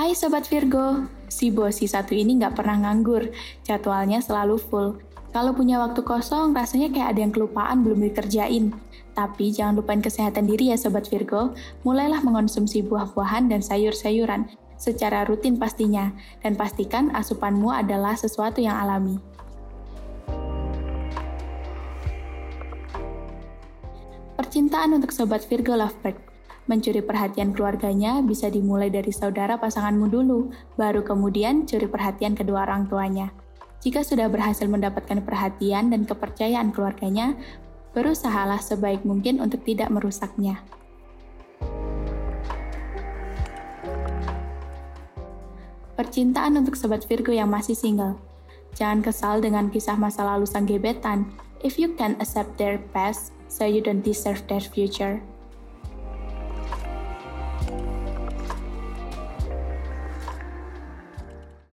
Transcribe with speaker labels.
Speaker 1: Hai Sobat Virgo, si bosi satu ini nggak pernah nganggur, jadwalnya selalu full. Kalau punya waktu kosong, rasanya kayak ada yang kelupaan belum dikerjain. Tapi jangan lupain kesehatan diri ya Sobat Virgo, mulailah mengonsumsi buah-buahan dan sayur-sayuran, secara rutin pastinya, dan pastikan asupanmu adalah sesuatu yang alami. Percintaan untuk Sobat Virgo Lovebird Mencuri perhatian keluarganya bisa dimulai dari saudara pasanganmu dulu, baru kemudian curi perhatian kedua orang tuanya. Jika sudah berhasil mendapatkan perhatian dan kepercayaan keluarganya, berusahalah sebaik mungkin untuk tidak merusaknya. Percintaan untuk sobat Virgo yang masih single. Jangan kesal dengan kisah masa lalu sang gebetan. If you can accept their past, so you don't deserve their future.